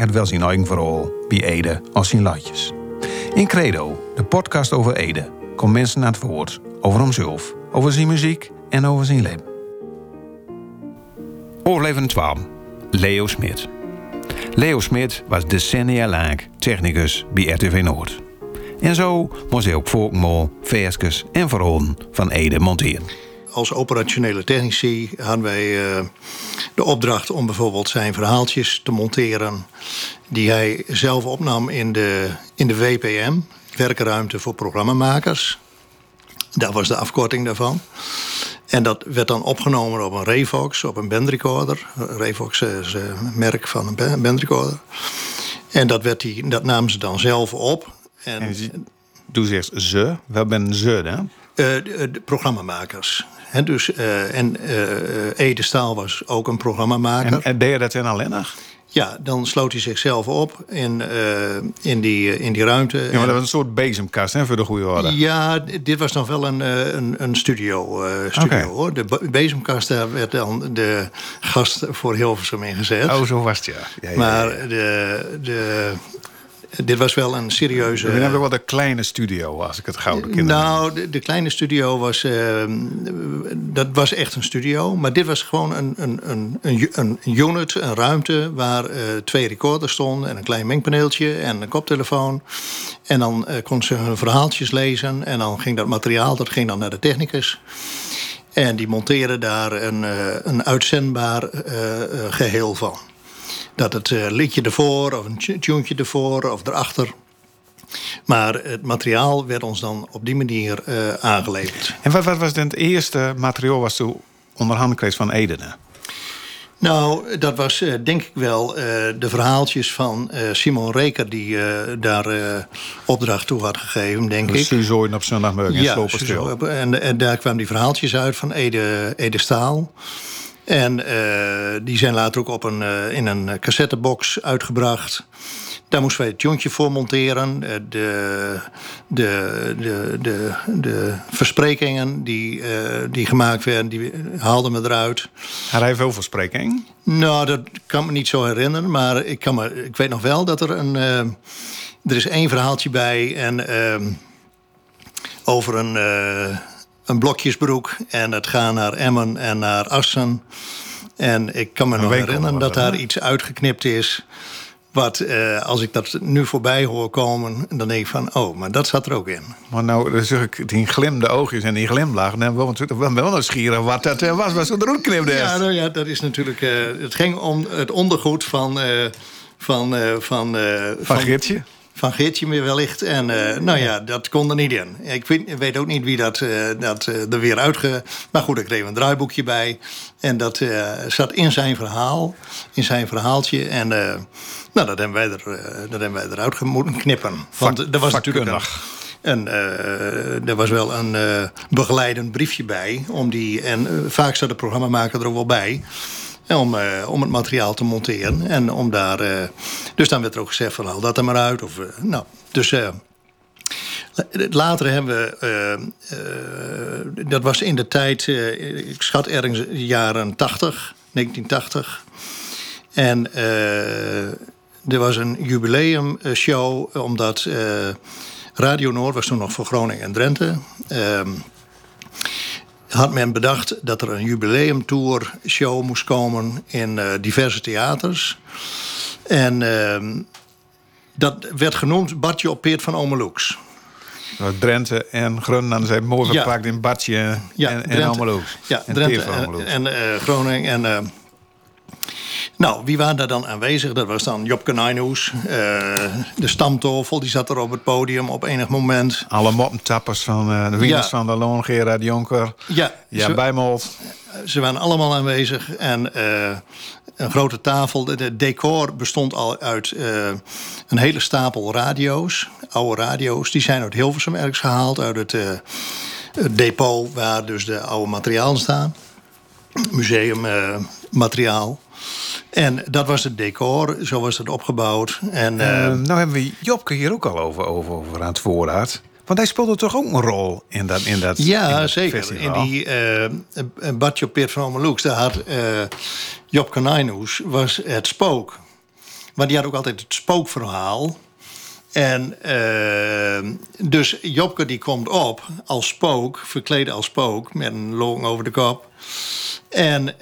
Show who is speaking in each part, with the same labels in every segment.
Speaker 1: Het wel zijn eigen verhaal bij Ede als zijn latjes. In Credo, de podcast over Ede, komt mensen naar het woord over hemzelf, over zijn muziek en over zijn leven. Overlevende 12. Leo Smit. Leo Smit was decennia lang technicus bij RTV Noord. En zo moest hij ook volkmol, verskes en verholen van Ede monteren.
Speaker 2: Als operationele technici hadden wij eh, de opdracht om bijvoorbeeld zijn verhaaltjes te monteren. die hij zelf opnam in de, in de WPM, werkruimte voor programmamakers. Dat was de afkorting daarvan. En dat werd dan opgenomen op een Revox, op een bandrecorder. Revox is een merk van een bandrecorder. En dat, werd die, dat namen ze dan zelf op. En,
Speaker 1: En ze- Doe zegt ze, wel ben ze dan?
Speaker 2: Eh, de, de programmamakers. Dus, eh, en eh, Ede Staal was ook een programmamaker.
Speaker 1: En, en deed je dat dan alleen nog?
Speaker 2: Ja, dan sloot hij zichzelf op in, in, die, in die ruimte.
Speaker 1: Ja, maar dat was een soort bezemkast hè, voor de goede orde.
Speaker 2: Ja, dit was nog wel een, een, een studio, studio hoor. De be- bezemkast, daar werd dan de gast voor Hilversum ingezet.
Speaker 1: Oh, zo was het ja. ja, ja,
Speaker 2: maar de, de, dit was wel een serieuze...
Speaker 1: We hebben wel de kleine studio, als ik het gouden kind
Speaker 2: Nou, de, de kleine studio was. eh, dat was echt een studio. Maar dit was gewoon een, een, een, een, een unit, een ruimte. waar eh, twee recorders stonden. en een klein mengpaneeltje en een koptelefoon. En dan eh kon ze hun verhaaltjes lezen. En dan ging dat materiaal dat ging dan naar de technicus. En die monteerde daar een, eh, een uitzendbaar eh, eh, geheel van. Dat het eh, liedje ervoor, of een tuentje ervoor, of erachter. Maar het materiaal werd ons dan op die manier eh, aangeleverd.
Speaker 1: En wat, wat was dan het eerste materiaal was toen onderhand kreeg van Edene?
Speaker 2: Nou, dat was eh, denk ik wel de verhaaltjes van Simon Reker... die daar opdracht toe had gegeven, denk ik.
Speaker 1: Suzooien op zondagmorgen en
Speaker 2: Ja,
Speaker 1: Sloperstil.
Speaker 2: zo, en, en daar kwamen die verhaaltjes uit van Ede, Ede Staal. En eh, die zijn later ook op een, eh, in een cassettebox uitgebracht. Daar moesten wij het jontje voor monteren. Eh, De, de, de, de, de versprekingen die, eh, die gemaakt werden, die haalden we eruit.
Speaker 1: Had hij veel verspreking?
Speaker 2: Nou, dat kan me niet zo herinneren. Maar ik, kan me, ik weet nog wel dat er een... eh, er is één verhaaltje bij en, ehm, over een, eh, een blokjesbroek. En het gaat naar Emmen en naar Assen. En ik kan me nog herinneren dat daar iets uitgeknipt is... Wat, eh, als ik dat nu voorbij hoor komen, dan denk ik van... oh, maar dat zat er ook in.
Speaker 1: Maar nou, dan zeg ik, die glimde oogjes en die glimlach. Dan wel, wel, wel nieuwsgierig wat dat eh, was, wat ze eruit knipte.
Speaker 2: Ja, nou ja, dat is natuurlijk... eh, het ging om het ondergoed van... eh, van, eh, van,
Speaker 1: Van Geertje?
Speaker 2: Van Geertje meer wellicht. En eh, nou ja, dat kon er niet in. Ik weet, weet ook niet wie dat, eh, dat eh, er weer uitge... Maar goed, ik kreeg een draaiboekje bij. En dat zat in zijn verhaal. In zijn verhaaltje. En nou, dat hebben wij, er, dat hebben wij eruit moeten knippen. Want
Speaker 1: Vak-
Speaker 2: er was natuurlijk een, een, eh, er was wel een eh, begeleidend briefje bij. Om die, en vaak staat de programmamaker er ook wel bij. Om, eh, om het materiaal te monteren. En om daar. eh, dus dan werd er ook gezegd van haal dat er maar uit. Of, eh, nou, dus. Later hebben we, dat was in de tijd, ik schat ergens jaren 80, 1980. En er was een jubileumshow, omdat Radio Noord was toen nog voor Groningen en Drenthe. Ehm, had men bedacht dat er een jubileumtour show moest komen in eh, diverse theaters. En ehm, dat werd genoemd Bartje op Peert van Omeloeks.
Speaker 1: Nou, Drenthe en Groningen zijn mooi
Speaker 2: Ja.
Speaker 1: verpakt in Badje en, en
Speaker 2: Drenthe-
Speaker 1: Almeloes.
Speaker 2: Ja,
Speaker 1: en
Speaker 2: Drenthe en, en eh, Groningen. En, eh, nou, wie waren daar dan aanwezig? Dat was dan Jopke Nijnhoes. eh, de stamtafel, die zat er op het podium op enig moment.
Speaker 1: Alle moppentappers van eh, de winnaars
Speaker 2: Ja.
Speaker 1: van de Loon, Gerard Jonker.
Speaker 2: Ja,
Speaker 1: Ja,
Speaker 2: ze,
Speaker 1: Bijmold.
Speaker 2: ze waren allemaal aanwezig. En eh, een grote tafel. De decor bestond al uit een hele stapel radio's. Oude radio's. Die zijn uit Hilversum ergens gehaald. Uit het, het depot waar dus de oude materialen staan. Museummateriaal. En dat was het decor, zo was het opgebouwd. En, uh,
Speaker 1: nou hebben we Jopke hier ook al over, over, over aan het voorraad. Want hij speelde toch ook een rol in dat in dat
Speaker 2: Ja,
Speaker 1: in dat
Speaker 2: zeker.
Speaker 1: Festival.
Speaker 2: In die uh, Badje Peert van Omeloeks, daar had uh, Job Kanijnoes was het spook. Maar die had ook altijd het spookverhaal. En uh, dus Jobke die komt op als spook, verkleed als spook, met een long over de kop. En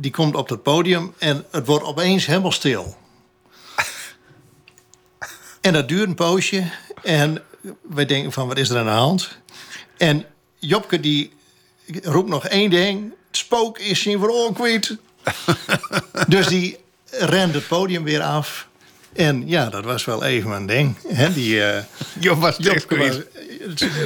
Speaker 2: die komt op het podium en het wordt opeens helemaal stil. en dat duurt een poosje. En wij denken van, wat is er aan de hand? En Jobke die roept nog één ding. Het spook is zijn voor kwijt. dus die rent het podium weer af. En ja, dat was wel even een ding. Hè? Die, uh,
Speaker 1: Job was
Speaker 2: Jobke was,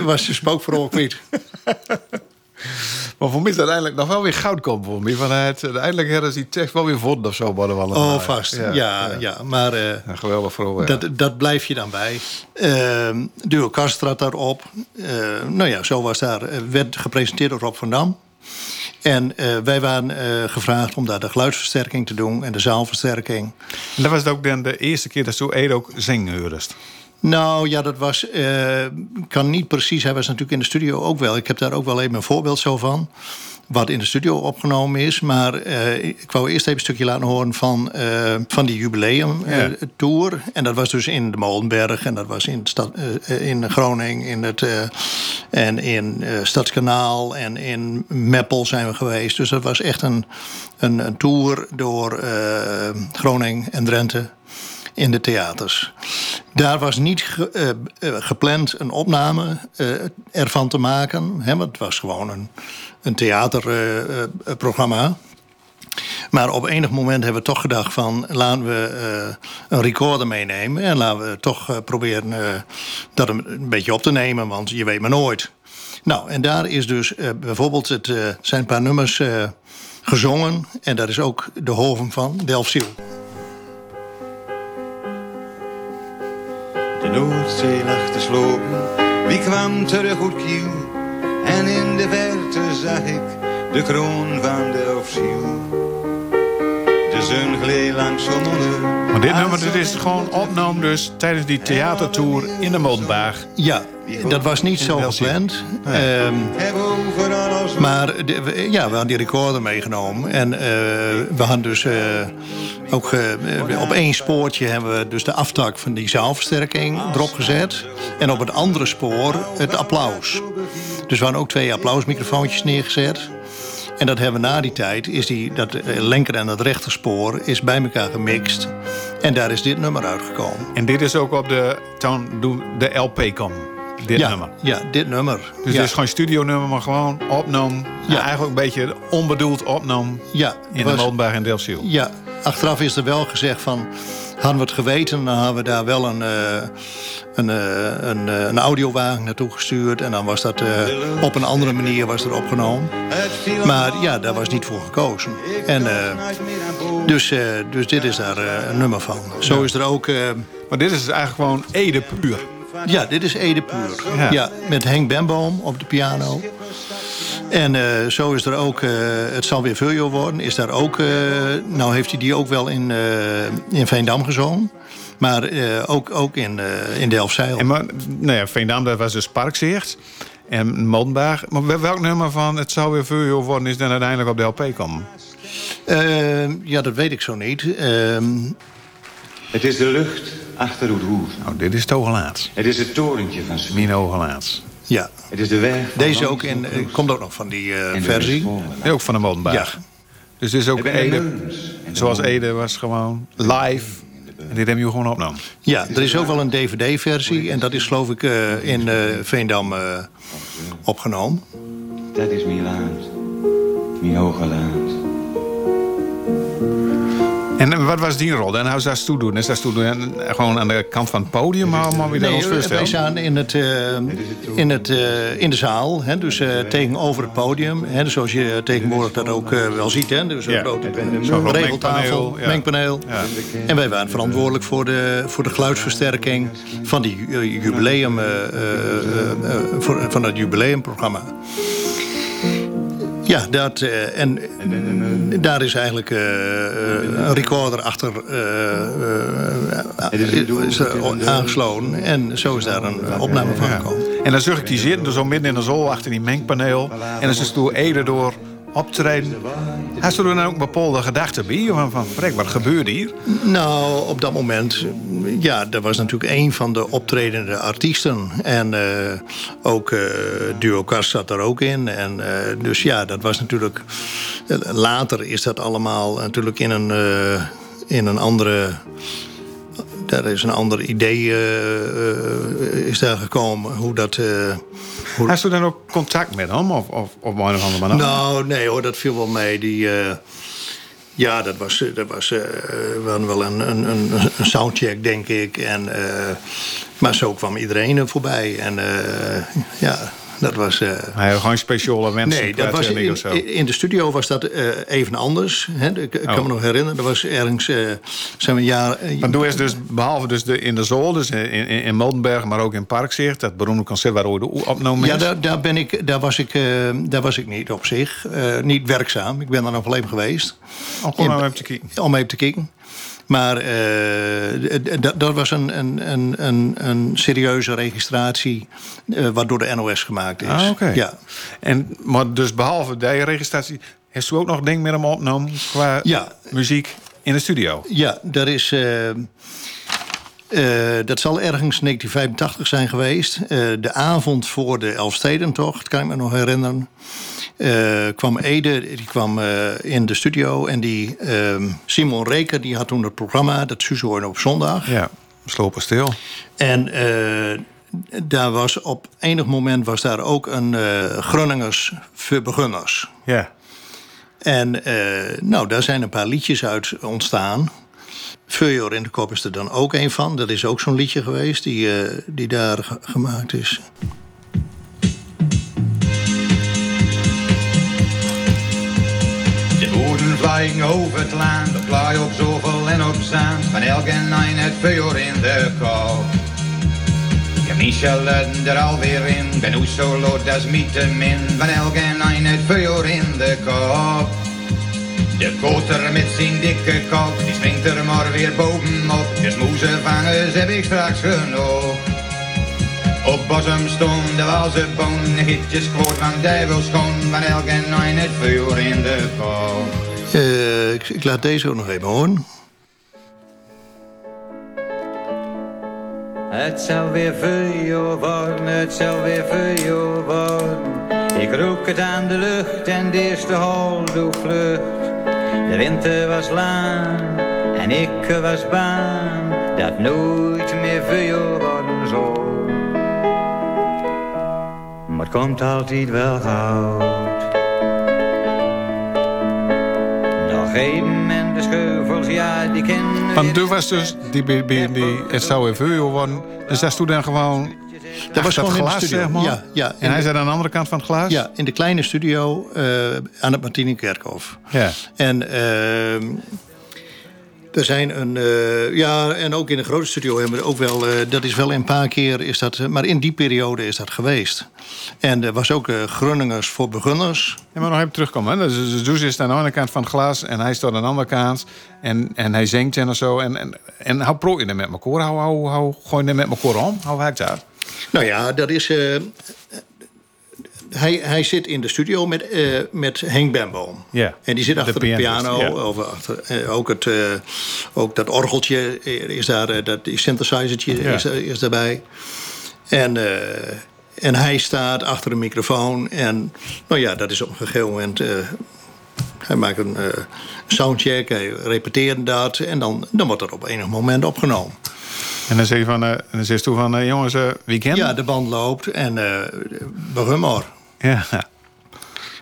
Speaker 2: was je spook voor kwijt.
Speaker 1: Maar voor mij is het uiteindelijk nog wel weer goud komen voor mij. Vanuit, uiteindelijk hebben ze die tekst wel weer vonden of zo. Wel
Speaker 2: oh, vast. Ja, ja, ja. ja. maar uh,
Speaker 1: ja, geweldig voor
Speaker 2: dat, dat blijf je dan bij. Uh, Duo Kast trad daarop. Uh, nou ja, zo was daar. werd gepresenteerd door Rob van Dam. En uh, wij waren uh, gevraagd om daar de geluidsversterking te doen en de zaalversterking.
Speaker 1: En dat was ook dan de eerste keer dat zo Ede ook zingen.
Speaker 2: Nou ja, dat was. Uh, kan niet precies. Hij was natuurlijk in de studio ook wel. Ik heb daar ook wel even een voorbeeld zo van. Wat in de studio opgenomen is. Maar uh, ik wou eerst even een stukje laten horen van, uh, van die jubileum-tour. Ja. En dat was dus in de Molenberg. En dat was in, stad, in Groningen. In het, en in Stadskanaal. En in Meppel zijn we geweest. Dus dat was echt een, een, een tour door Groningen en Drenthe in de theaters. Daar was niet ge, uh, gepland een opname uh, ervan te maken. Hè, het was gewoon een, een theaterprogramma. maar op enig moment hebben we toch gedacht van... laten we een recorder meenemen... en laten we toch proberen dat een beetje op te nemen... want je weet maar nooit. Nou, en daar is dus bijvoorbeeld... het zijn een paar nummers gezongen... en daar is ook de hoven van Delfziel.
Speaker 3: De Noordzee lag te slopen, wie kwam terug uit Kiel? En in de verte zag ik de kroon van de Ofziel. De zon gleed langs onder.
Speaker 1: Maar dit nummer dit is gewoon opgenomen dus tijdens die theatertour in de Molenberg.
Speaker 2: Ja, dat was niet zo gepland. Nee. Um, maar de, we, ja, we hadden die recorder meegenomen. En uh, we hadden dus uh, ook uh, op één spoortje hebben we dus de aftak van die zaalversterking erop gezet. En op het andere spoor het applaus. Dus we hadden ook twee applausmicrofoontjes neergezet. En dat hebben we na die tijd, is die, dat linker en dat rechterspoor is bij elkaar gemixt. En daar is dit nummer uitgekomen.
Speaker 1: En dit is ook op de, de LP komen? Dit
Speaker 2: ja,
Speaker 1: nummer?
Speaker 2: Ja, dit nummer.
Speaker 1: Dus
Speaker 2: ja.
Speaker 1: het is gewoon studionummer, maar gewoon opnam. Ja. eigenlijk een beetje onbedoeld opnam
Speaker 2: ja,
Speaker 1: in was, de Molenberg en Delfziel.
Speaker 2: Ja, achteraf is er wel gezegd van... hadden we het geweten, dan hadden we daar wel een, uh, een, uh, een, uh, een audiowagen naartoe gestuurd... en dan was dat op een andere manier was er opgenomen. Maar ja, daar was niet voor gekozen. En, dus, dus dit is daar een nummer van. Zo is er ook...
Speaker 1: maar dit is eigenlijk gewoon Ede puur.
Speaker 2: Ja, dit is Ede puur. Ja. ja met Henk Bemboom op de piano. En uh, zo is er ook, uh, het zal weer Vuljo worden, is daar ook, uh, nou heeft hij die ook wel in, in Veendam gezongen. Maar ook, ook in, in Delfzijl.
Speaker 1: En maar, nou ja, Veendam, dat was dus Parkzicht. En Molenberg. Maar welk nummer van het zal weer Vuljo worden is dan uiteindelijk op de LP komen?
Speaker 2: ja, dat weet ik zo niet. Ehm,
Speaker 3: het is de lucht achter het roer.
Speaker 1: Nou, dit is Togelaats.
Speaker 3: Het is het torentje van Smit.
Speaker 1: Mino Gelaats.
Speaker 2: Ja.
Speaker 3: Het is de weg
Speaker 2: Deze ook in, komt ook nog van die uh, versie.
Speaker 1: Ja, ook van de Molenberg.
Speaker 2: Ja.
Speaker 1: Dus dit is ook Ede, zoals Ede was gewoon live. En dit hebben jullie gewoon opgenomen.
Speaker 2: Ja, er is ook wel een dvd-versie. En dat is geloof ik uh, in uh, Veendam opgenomen.
Speaker 3: Dat is mijn land. Mijn hoge land.
Speaker 1: En wat was die rol? En hoe is dat toe doen? Is dat toe doen gewoon aan de kant van het podium? Maar, maar wie dat ons
Speaker 2: Nee, wij staan in, het, eh, in, het, eh, in de zaal, hè, dus eh, tegenover het podium. Hè, dus zoals je tegenwoordig dat ook eh, wel ziet. Hè, dus een
Speaker 1: Ja.
Speaker 2: grote regeltafel,
Speaker 1: mengpaneel, ja.
Speaker 2: mengpaneel.
Speaker 1: Ja.
Speaker 2: En wij waren verantwoordelijk voor de, voor de geluidsversterking van, die ju- jubileum, eh, eh, eh, eh, voor, van het jubileumprogramma. Ja, dat, eh, en daar is eigenlijk eh, eh, een recorder achter eh, eh, is er aangesloten. En zo is daar een opname van gekomen.
Speaker 1: En dan zag ik die zitten, dus zo midden in de zool achter die mengpaneel. En dan is toen Ede door optreden. Er dan ook bepaalde gedachten bij? Van, van wat gebeurt hier?
Speaker 2: Nou, op dat moment, ja, dat was natuurlijk een van de optredende artiesten. En eh, ook eh Duo Kast zat er ook in. En, eh, dus ja, dat was natuurlijk... Later is dat allemaal natuurlijk in een, in een andere... Daar is een ander idee eh, eh, is daar gekomen. Hoe dat... eh, hoe,
Speaker 1: Had je dan ook contact met hem? Of, of een of andere manier?
Speaker 2: nou, nee hoor, dat viel wel mee. Die, ja, dat was, dat was wel een, een, een, een soundcheck, denk ik. En, maar zo kwam iedereen er voorbij. En ja, dat was... eh,
Speaker 1: Hij had gewoon speciale mensen.
Speaker 2: Nee, dat was
Speaker 1: in,
Speaker 2: de studio was dat eh, even anders. Hè. Ik, kan
Speaker 1: Oh.
Speaker 2: me nog herinneren, er was ergens... eh zijn we een jaar... eh,
Speaker 1: Maar doe eens dus, behalve dus de, in de Zool, dus in, in, in Moldenberg, maar ook in Parkzicht, dat beroemde concert waar ooit opgenomen
Speaker 2: Ja,
Speaker 1: is.
Speaker 2: daar, daar, ben ik, daar, was ik, eh, daar was ik niet op zich. eh, niet werkzaam. Ik ben daar nog alleen geweest.
Speaker 1: Om maar even te kijken.
Speaker 2: Om even te kijken. Maar eh, dat was een, een, een, een, een serieuze registratie... eh, wat door de NOS gemaakt is.
Speaker 1: Ah, oké.
Speaker 2: Ja.
Speaker 1: En, maar dus behalve die registratie, heeft u ook nog ding met hem opgenomen qua
Speaker 2: Ja.
Speaker 1: muziek in de studio?
Speaker 2: Ja, daar is. eh, dat zal ergens 1985 zijn geweest. De avond voor de Elfstedentocht, kan ik me nog herinneren. Eh, kwam Ede, die kwam eh, in de studio. En die ehm, Simon Reker, die had toen het programma, dat Suzoorn op zondag.
Speaker 1: Ja, slopen stil.
Speaker 2: En eh, daar was op enig moment was daar ook een Groningers voor beginners.
Speaker 1: Ja.
Speaker 2: En nou, daar zijn een paar liedjes uit ontstaan. Feuer in de kop is er dan ook een van. Dat is ook zo'n liedje geweest die, die daar ge- gemaakt is.
Speaker 3: Vliegen over het land, op plaai op zoveel en op zand. Van elk en een het vuur in de kou. Ja, Michel er alweer in, ben hoe zo lood als te min. Van elk en een het vuur in de kop. De koter met zijn dikke kop, die springt er maar weer bovenop. Dus moezenvangers heb ik straks genoeg. Op bosom stond de walse boon, de gietjes kwoord van duivelschoon. Van elk en een het vuur in de kop.
Speaker 2: Eh, ik, laat deze ook nog even horen.
Speaker 3: Het zal weer vuur worden, het zal weer vuur worden. Ik rook het aan de lucht en de eerste hol doe vlucht. De winter was lang en ik was bang dat nooit meer vuur worden zou. Maar het komt altijd wel goed. Even en de scheuvels, ja, die kennen
Speaker 1: Want toen was dus, die, die, die, die, worden. Dus daar stond dan gewoon
Speaker 2: Dat was
Speaker 1: dat
Speaker 2: gewoon
Speaker 1: glas,
Speaker 2: studio.
Speaker 1: zeg maar.
Speaker 2: Ja, ja,
Speaker 1: en hij
Speaker 2: de-
Speaker 1: zat aan de andere kant van het glas?
Speaker 2: Ja, in de kleine studio eh, aan het Martini-kerkhof.
Speaker 1: Ja.
Speaker 2: En ehm, er zijn een. eh, ja, en ook in de grote studio hebben we ook wel. eh, dat is wel een paar keer. Is dat, eh, maar in die periode is dat geweest. En er was ook eh Grunningers voor beginners.
Speaker 1: Ja, maar nog even terugkomen. Hè. Dus, dus Does is aan de ene kant van het glas en hij staat aan de andere kant. En, en hij zingt en zo. En, en, hoe prooi je er met elkaar? Hoe, hoe, hoe gooi je er met elkaar om? Hoe werkt dat?
Speaker 2: Nou ja, dat is. Hij, hij zit in de studio met, eh, met Henk Bemboom.
Speaker 1: Ja,
Speaker 2: En die zit achter de, piano. Of achter, eh, ook, het, eh, ook dat orgeltje is daar. dat synthesizertje is, is daarbij. En, en hij staat achter een microfoon. En nou ja, dat is op een gegeven moment. hij maakt een soundcheck, hij repeteert dat. En dan, dan wordt dat op enig moment opgenomen.
Speaker 1: En dan zeg je van, dan zeg je toe van, jongens, weekend?
Speaker 2: Ja, de band loopt en uh, begin maar.
Speaker 1: Ja.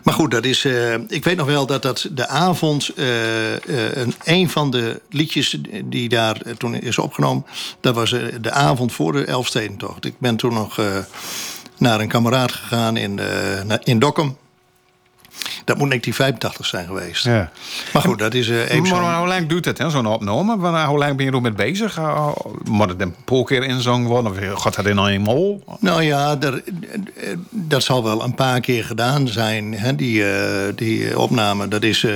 Speaker 2: Maar goed, dat is, uh, ik weet nog wel dat dat de avond... Uh, een, een van de liedjes die daar toen is opgenomen... dat was de avond voor de Elfstedentocht. Ik ben toen nog naar een kameraad gegaan in, in Dokkum. Dat moet 1985 zijn geweest. Ja. Maar goed, dat is uh, even.
Speaker 1: Maar, hoe lang doet het, zo'n opname? Maar, hoe lang ben je er mee bezig? Uh, moet het een paar keer inzongen worden? Of gaat dat in een mol?
Speaker 2: Nou ja, er, dat zal wel een paar keer gedaan zijn, hè, die, uh, die opname. Dat is,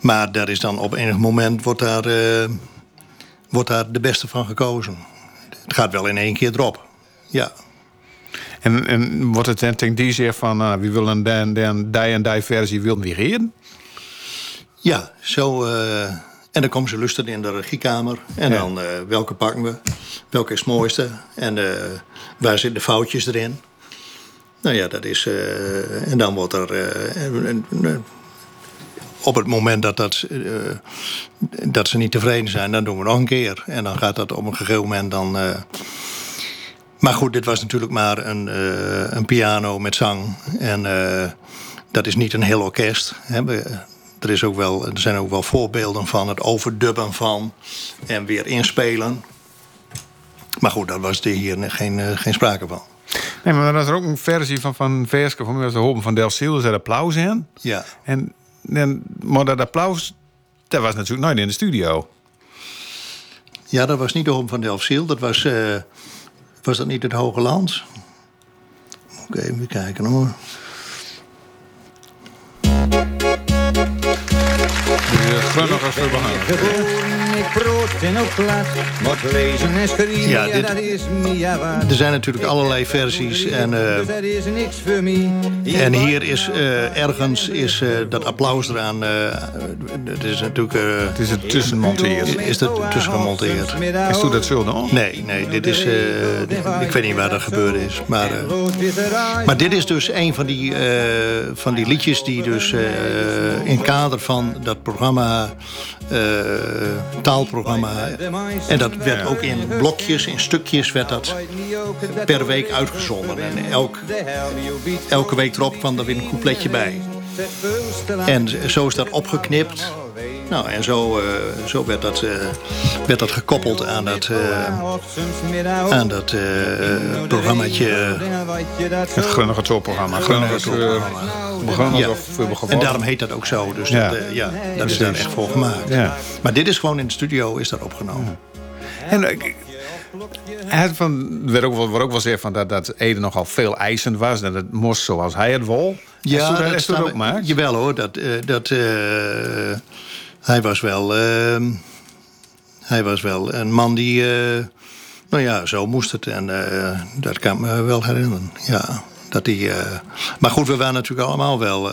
Speaker 2: maar daar is dan op enig moment wordt daar, wordt daar de beste van gekozen. Het gaat wel in één keer erop. Ja.
Speaker 1: En, en wordt het dan die zegt van uh, wie willen dan, dan die en die versie we reden?
Speaker 2: Ja, zo. Uh, en dan komen ze lusten in de regiekamer. En ja. dan uh, welke pakken we? Welke is het mooiste? En waar zitten de foutjes erin? Nou ja, dat is. en dan wordt er. op het moment dat, dat, dat ze niet tevreden zijn, dan doen we nog een keer. En dan gaat dat op een gegeven moment dan maar goed, dit was natuurlijk maar een, uh, een piano met zang. En uh, dat is niet een heel orkest. Hè. er, is ook wel, er zijn ook wel voorbeelden van het overdubben van en weer inspelen. Maar goed, daar was hier geen, uh, geen sprake van.
Speaker 1: Nee, maar er is er ook een versie van, van Verske van de Hopen van Del Ciel. Er applaus in.
Speaker 2: Ja.
Speaker 1: En, en, maar dat applaus, dat was natuurlijk nooit in de studio.
Speaker 2: Ja, dat was niet de Hopen van Del Ciel. Dat was... Was dat niet het Hoge Land? Ik even kijken hoor.
Speaker 1: De als we ja, dit, dat is
Speaker 2: Er zijn natuurlijk allerlei versies. En, uh, en hier is uh, ergens is, uh, dat applaus eraan. het is natuurlijk.
Speaker 1: het is er tussen monteerd.
Speaker 2: Is er tussen gemonteerd.
Speaker 1: Is toen dat zo dan?
Speaker 2: Nee, nee, dit is. ik weet niet waar dat gebeurd is. Maar, maar dit is dus een van die, van die liedjes die dus in kader van dat programma taalprogramma. En dat werd ook in blokjes, in stukjes, werd dat per week uitgezonden. En elk, elke week erop kwam er weer een coupletje bij. En zo is dat opgeknipt. Nou, en zo, uh, zo werd, dat, uh, werd dat gekoppeld aan dat, uh, aan dat programmaatje.
Speaker 1: Het Grunnige Tourprogramma.
Speaker 2: Grunnige Ja. En daarom heet dat ook zo. Dus ja. Dat, ja, dat is daar echt voor gemaakt. Ja. Maar dit is gewoon in de studio is dat opgenomen.
Speaker 1: En het van, werd ook, wordt ook wel gezegd van dat, dat Ede nogal veel eisend was. Dat het moest zoals hij het wil.
Speaker 2: Ja, dat, dat, dat ook maakt. Jawel hoor. Dat, dat, hij was wel. Uh, hij was wel een man die. Uh, nou ja, zo moest het. En uh, dat kan ik me wel herinneren. Ja, dat hij. maar goed, we waren natuurlijk allemaal wel.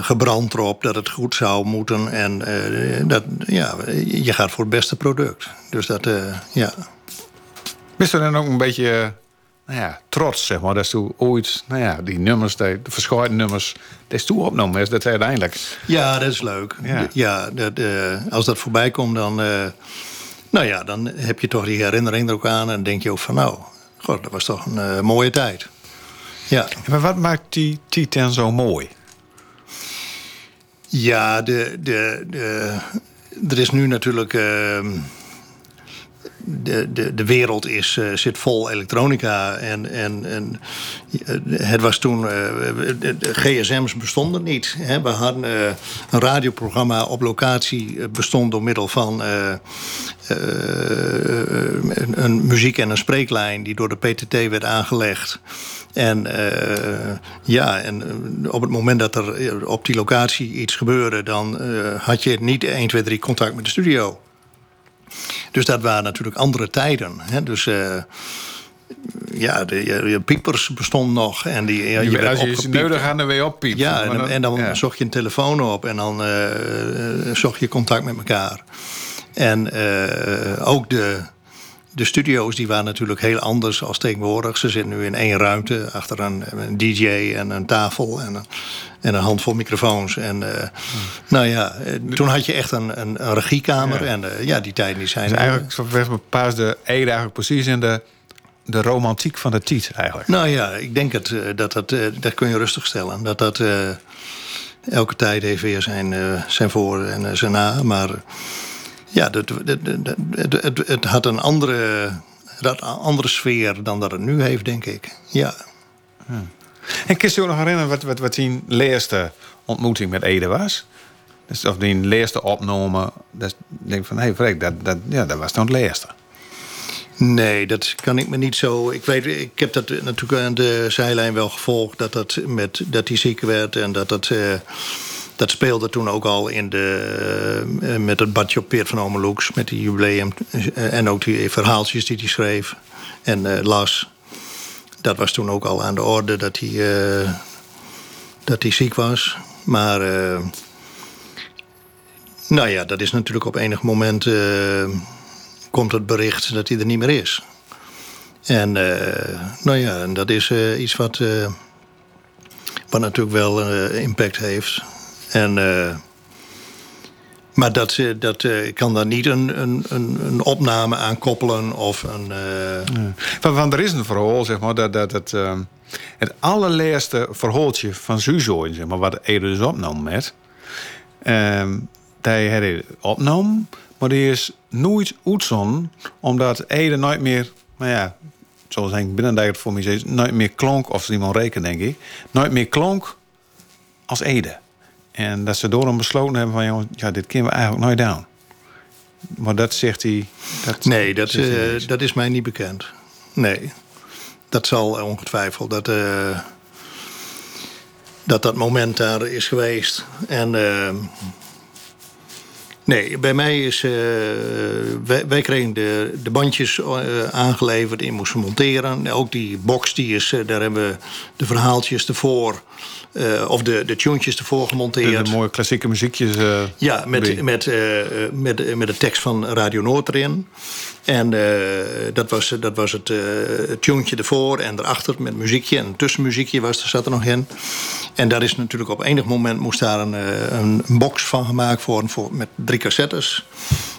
Speaker 2: gebrand erop dat het goed zou moeten. En dat, ja, je gaat voor het beste product. Dus dat, ja.
Speaker 1: Wist er dan ook een beetje nou ja, trots, zeg maar. Dat is toen ooit, nou ja, die nummers, de verschillende nummers, dat is toen opgenomen is, dat uiteindelijk.
Speaker 2: Ja, dat is leuk. Ja, ja dat, uh, als dat voorbij komt, dan, uh, nou ja, dan heb je toch die herinnering er ook aan en denk je ook van, nou, god, dat was toch een uh, mooie tijd. Ja.
Speaker 1: Maar wat maakt die Titan zo mooi?
Speaker 2: Ja, de, de, de, er is nu natuurlijk ehm, de, de, de wereld is, uh, zit vol elektronica. En, en, en uh, het was toen. De gsm's bestonden niet. Hè. We hadden een radioprogramma op locatie bestond door middel van een, een, muziek- en een spreeklijn die door de PTT werd aangelegd. En ja, en op het moment dat er op die locatie iets gebeurde, dan had je niet 1, 2, 3 contact met de studio. Dus dat waren natuurlijk andere tijden. Hè? Dus uh, ja, de, je, piepers bestonden nog. En die, ja,
Speaker 1: je, als je nodig aan de weer oppiept.
Speaker 2: Ja, en, dan, en dan zocht je een telefoon op en dan uh, zocht je contact met elkaar. En uh, ook de, de studio's die waren natuurlijk heel anders als tegenwoordig. Ze zitten nu in één ruimte achter een, een DJ en een tafel en en een handvol microfoons. En uh, nou ja, eh, toen had je echt een, een, een regiekamer. En uh, ja, die tijden die zijn.
Speaker 1: Dus eigenlijk was de Ede eigenlijk precies in de de romantiek van de tijd eigenlijk.
Speaker 2: Nou ja, ik denk het, eh, dat dat, eh, dat kun je rustig stellen. Dat dat eh, elke tijd heeft weer zijn, eh, zijn voor en eh, zijn na. Maar ja, dat, dat- dat- dat- het, het, het had een andere, een andere sfeer dan dat het nu heeft, denk ik. Ja.
Speaker 1: En kun je je nog herinneren wat, wat, wat die eerste ontmoeting met Ede was? Dus of die eerste opname. Ik denk van, hé, hey, Freek, dat, dat, ja, dat was dan het eerste.
Speaker 2: Nee, dat kan ik me niet zo. Ik weet, ik heb dat natuurlijk aan de zijlijn wel gevolgd dat dat met dat hij ziek werd en dat dat. eh, dat speelde toen ook al in de, eh, met het badje op Peert van Omeloeks, met die jubileum. eh, en ook die verhaaltjes die hij schreef en las. Dat was toen ook al aan de orde dat hij, eh, dat hij ziek was. Maar eh, nou ja, dat is natuurlijk op enig moment eh, komt het bericht dat hij er niet meer is. En nou ja, dat is iets wat, wat natuurlijk wel impact heeft. En, maar dat, eh, dat eh, ik kan daar niet een, een, een, opname aan koppelen of een. eh,
Speaker 1: Want, want er is een verhaal, zeg maar, dat, dat het, ehm, het allerlaatste verhaaltje van Suzo, zeg maar, wat Ede dus opnam met. ehm die had hij opnam, maar die is nooit uitzon, omdat Ede nooit meer, nou ja, zoals Henk Binnendijk het voor mij zei, nooit meer klonk, of Simon Reken denk ik, nooit meer klonk als Ede. En dat ze door hem besloten hebben van, jongens, ja, dit kunnen we eigenlijk nooit doen. Maar dat zegt hij... Dat
Speaker 2: Nee, dat,
Speaker 1: hij
Speaker 2: eh, dat is mij niet bekend. Nee. Dat zal ongetwijfeld dat, eh, dat dat moment daar is geweest. En eh, nee, bij mij is. eh, wij, wij kregen de, de bandjes eh, aangeleverd die moesten monteren. Ook die box, die is, eh, daar hebben we de verhaaltjes ervoor. of de, de tunes ervoor gemonteerd.
Speaker 1: De, de mooie klassieke muziekjes.
Speaker 2: Ja, met, met, met, met de tekst van Radio Noord erin. En dat, was, dat was het, tuentje ervoor en erachter met muziekje. En tussenmuziekje was, er zat er nog in. En daar is natuurlijk op enig moment moest daar een, een, een box van gemaakt worden voor, met drie cassettes.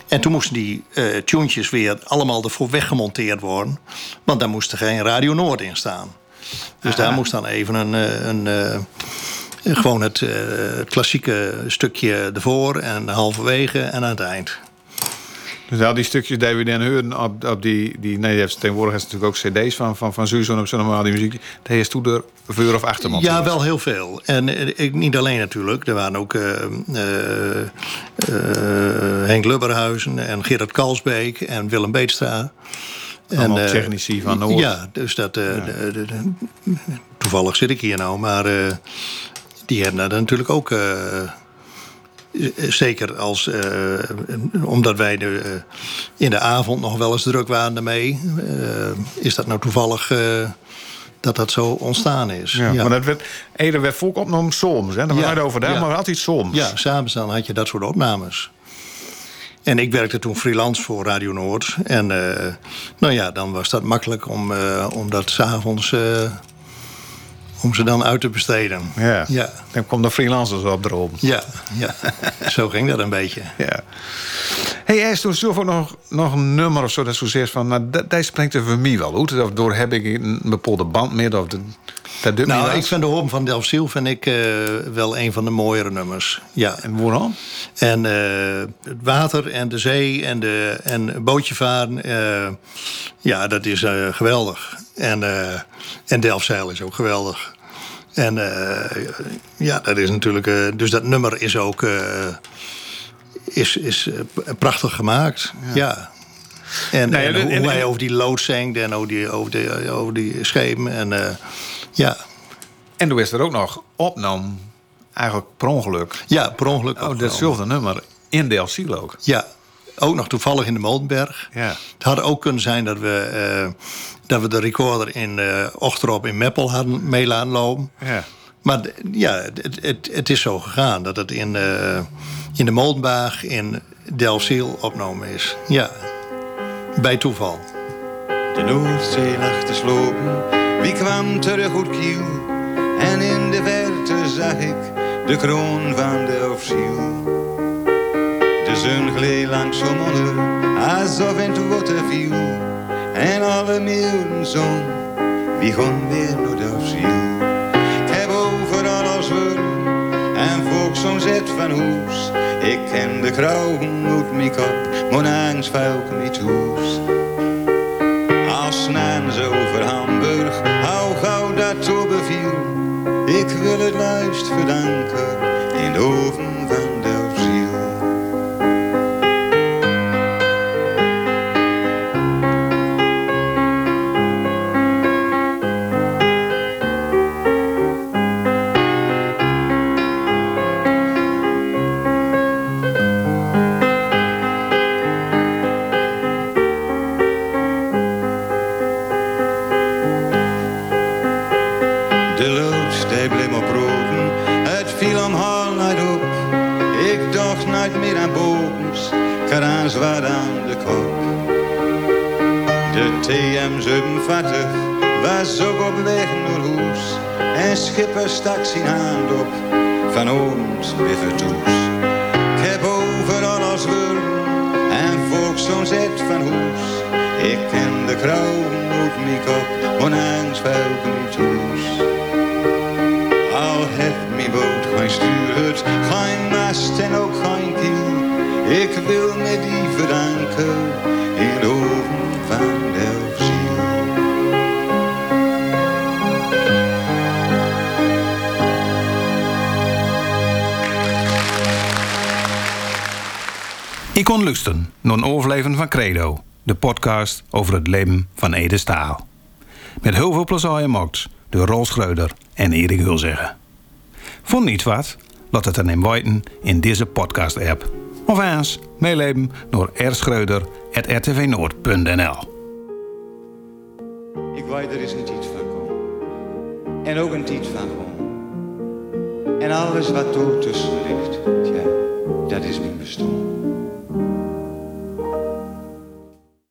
Speaker 2: En toen moesten die eh tuentjes weer allemaal ervoor weggemonteerd worden. Want daar moest er geen Radio Noord in staan. Dus daar moest dan even een, eh, een, eh, gewoon het, het klassieke stukje ervoor en halverwege en aan het eind.
Speaker 1: Dus al die stukjes die we dan hoorden op, op die, die... Nee, je hebt tegenwoordig is natuurlijk ook cd's van, van, van Susan op zo'n normaal die muziek. Die is toen er voor of achter monteerd.
Speaker 2: Ja, wel heel veel. En eh, ik, niet alleen natuurlijk. Er waren ook eh, eh, Henk Lubberhuizen en Gerard Kalsbeek en Willem Beetstra.
Speaker 1: Allemaal
Speaker 2: eh,
Speaker 1: technici van Noord.
Speaker 2: Ja, dus dat... de- de- de- toevallig zit ik hier nou, maar die hebben daar natuurlijk ook... eh, Zeker als, eh, omdat wij de, eh, in de avond nog wel eens druk waren ermee, eh, is dat nou toevallig dat dat zo ontstaan is.
Speaker 1: Ja, Maar dat werd, Ede werd volk opgenomen soms. Hè? Daar
Speaker 2: Ja,
Speaker 1: waren we over daar,
Speaker 2: ja.
Speaker 1: maar altijd soms.
Speaker 2: Ja, s'avonds dan had je dat soort opnames. En ik werkte toen freelance voor Radio Noord. En nou ja, dan was dat makkelijk om, om dat s'avonds... eh om ze dan uit te besteden.
Speaker 1: Ja.
Speaker 2: Ja,
Speaker 1: Dan kwam de freelancers op erop.
Speaker 2: ja, ja. zo ging dat een beetje.
Speaker 1: Ja. Hey, is er zelf ook nog, nog een nummer of zo dat zo zegt van... Nou, dat, er voor mij wel uit. Of door heb ik een bepaalde band meer. Of de, dat
Speaker 2: Nou, ik vind de Hoorn van Delfziel vind ik, eh, wel een van de mooiere nummers. Ja.
Speaker 1: En waarom?
Speaker 2: En eh, het water en de zee en, de, en bootje varen, eh, ja, dat is geweldig. En, en Delfzijl is ook geweldig. En ja, dat is natuurlijk. dus dat nummer is ook is, is prachtig gemaakt. Ja. En,
Speaker 1: Nou ja,
Speaker 2: en hoe,
Speaker 1: en-
Speaker 2: hoe hij over die lood zingt en over die, over die, over die schepen. En ja.
Speaker 1: En toen is er ook nog opnam, eigenlijk per ongeluk.
Speaker 2: ja, per ongeluk.
Speaker 1: Oh, datzelfde nummer in Delfziel ook.
Speaker 2: Ja, ook nog toevallig in de Molenberg.
Speaker 1: Ja.
Speaker 2: Het had ook kunnen zijn dat we, eh, dat we de recorder in uh, Ochterop in Meppel hadden mee laten lopen.
Speaker 1: Ja.
Speaker 2: Maar ja, het, het, het is zo gegaan dat het in, eh, in de Molenberg in Delfziel opgenomen is. Ja, bij toeval.
Speaker 3: De Noordzee lag te slopen, wie kwam terug uit Kiel? En in de verte zag ik de kroon van de Ofziel. De zon gleed langzaam onder, alsof in het water viel. en alle meeuwen zong. Wie gaan weer naar de ziel? Ik heb overal als wurm en volk zo'n zet van hoes. Ik ken de krauwen uit mijn kop, maar angst niet hoes. Ik wil het luist verdanken in de stak zijn hand op, van ons Biffertoes. Ik heb overal als wurm en zo'n zet van hoes. Ik ken de krauwen uit mijn kop, maar angst vuilk niet hoes. Al heeft mijn boot geen stuurhut, geen mast en ook geen kiel. Ik wil me die verdanken
Speaker 1: kon luisteren naar een overleven van Credo, de podcast over het leven van Ede Staal. Met heel veel plezier gemaakt door Rol Schreuder en Erik Hulzeggen. Vond niet wat? Laat het dan in weten in deze podcast-app. Of eens meeleven naar rschreuder.rtvnoord.nl
Speaker 3: Ik weet er is een tijd van komen. En ook een tijd van gewoon. En alles wat er tussen ligt, dat is mijn bestaan.